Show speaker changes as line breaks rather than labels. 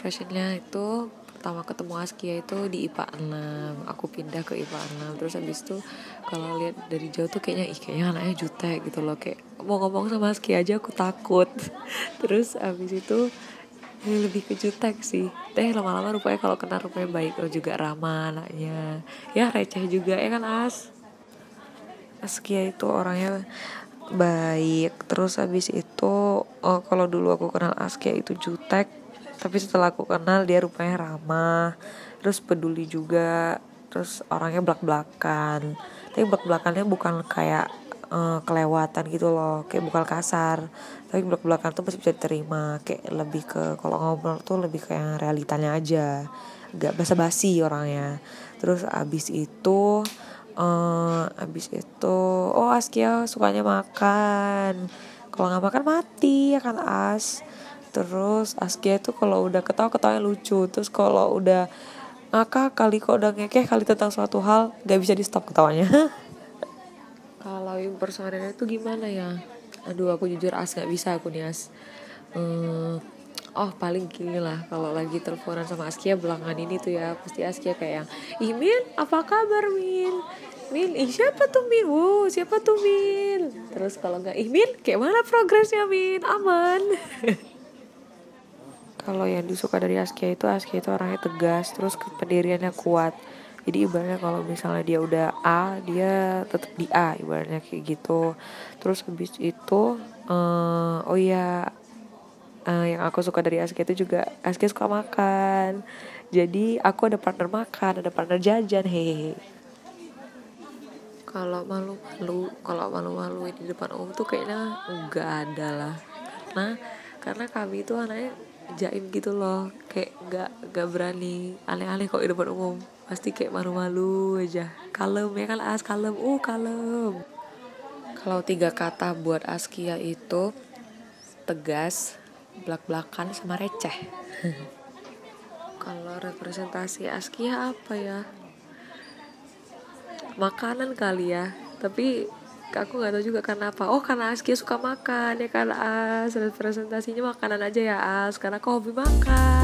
impressionnya itu pertama ketemu Askia itu di IPA 6 aku pindah ke IPA 6 terus habis itu kalau lihat dari jauh tuh kayaknya ih kayaknya anaknya jutek gitu loh. Kayak mau ngomong sama Askia aja aku takut. Terus habis itu ya lebih ke jutek sih. Teh lama-lama rupanya kalau kenal rupanya baik oh juga ramah anaknya. Ya receh juga ya kan As? Askia itu orangnya baik. Terus habis itu oh, kalau dulu aku kenal Askia itu jutek tapi setelah aku kenal dia rupanya ramah terus peduli juga terus orangnya belak belakan tapi belak belakannya bukan kayak uh, kelewatan gitu loh kayak bukan kasar. Tapi belak belakan tuh masih bisa diterima kayak lebih ke kalau ngobrol tuh lebih kayak realitanya aja. Gak basa basi orangnya. Terus abis itu uh, abis itu oh Askia sukanya makan. Kalau nggak makan mati ya kan As terus Askia itu kalau udah ketawa ketawanya lucu. Terus kalau udah ngakak kali kok udah ngekeh kali tentang suatu hal gak bisa di stop ketawanya. Kalau impersonatnya itu gimana ya? Aduh aku jujur as gak bisa aku nih as. Hmm, oh paling gini lah kalau lagi teleponan sama Askia belakangan ini tuh ya pasti Askia kayak yang ih Min apa kabar Min? Min ih siapa tuh Min? Wow siapa tuh Min? Terus kalau nggak ih Min kayak mana progresnya Min? Aman kalau yang disuka dari Askia itu Askia itu orangnya tegas terus pendiriannya kuat. Jadi ibaratnya kalau misalnya dia udah A dia tetap di A ibaratnya kayak gitu. Terus habis itu uh, oh iya uh, yang aku suka dari Askia itu juga Askia suka makan. Jadi aku ada partner makan ada partner jajan hehehe. Kalau malu-malu kalau malu-malu di depan umum tuh kayaknya enggak ada lah. Karena karena kami itu anaknya jaim gitu loh. Kayak nggak nggak berani. Aneh-aneh kok di depan umum. Pasti kayak malu-malu aja. Kalem ya kan as? Kalem. Uh kalem. Kalau tiga kata buat Askia itu tegas belak-belakan sama receh. Kalau representasi Askia apa ya? Makanan kali ya. Tapi aku nggak tahu juga karena apa. Oh karena Askia suka makan ya kan? As presentasinya makanan aja ya As. Karena aku hobi makan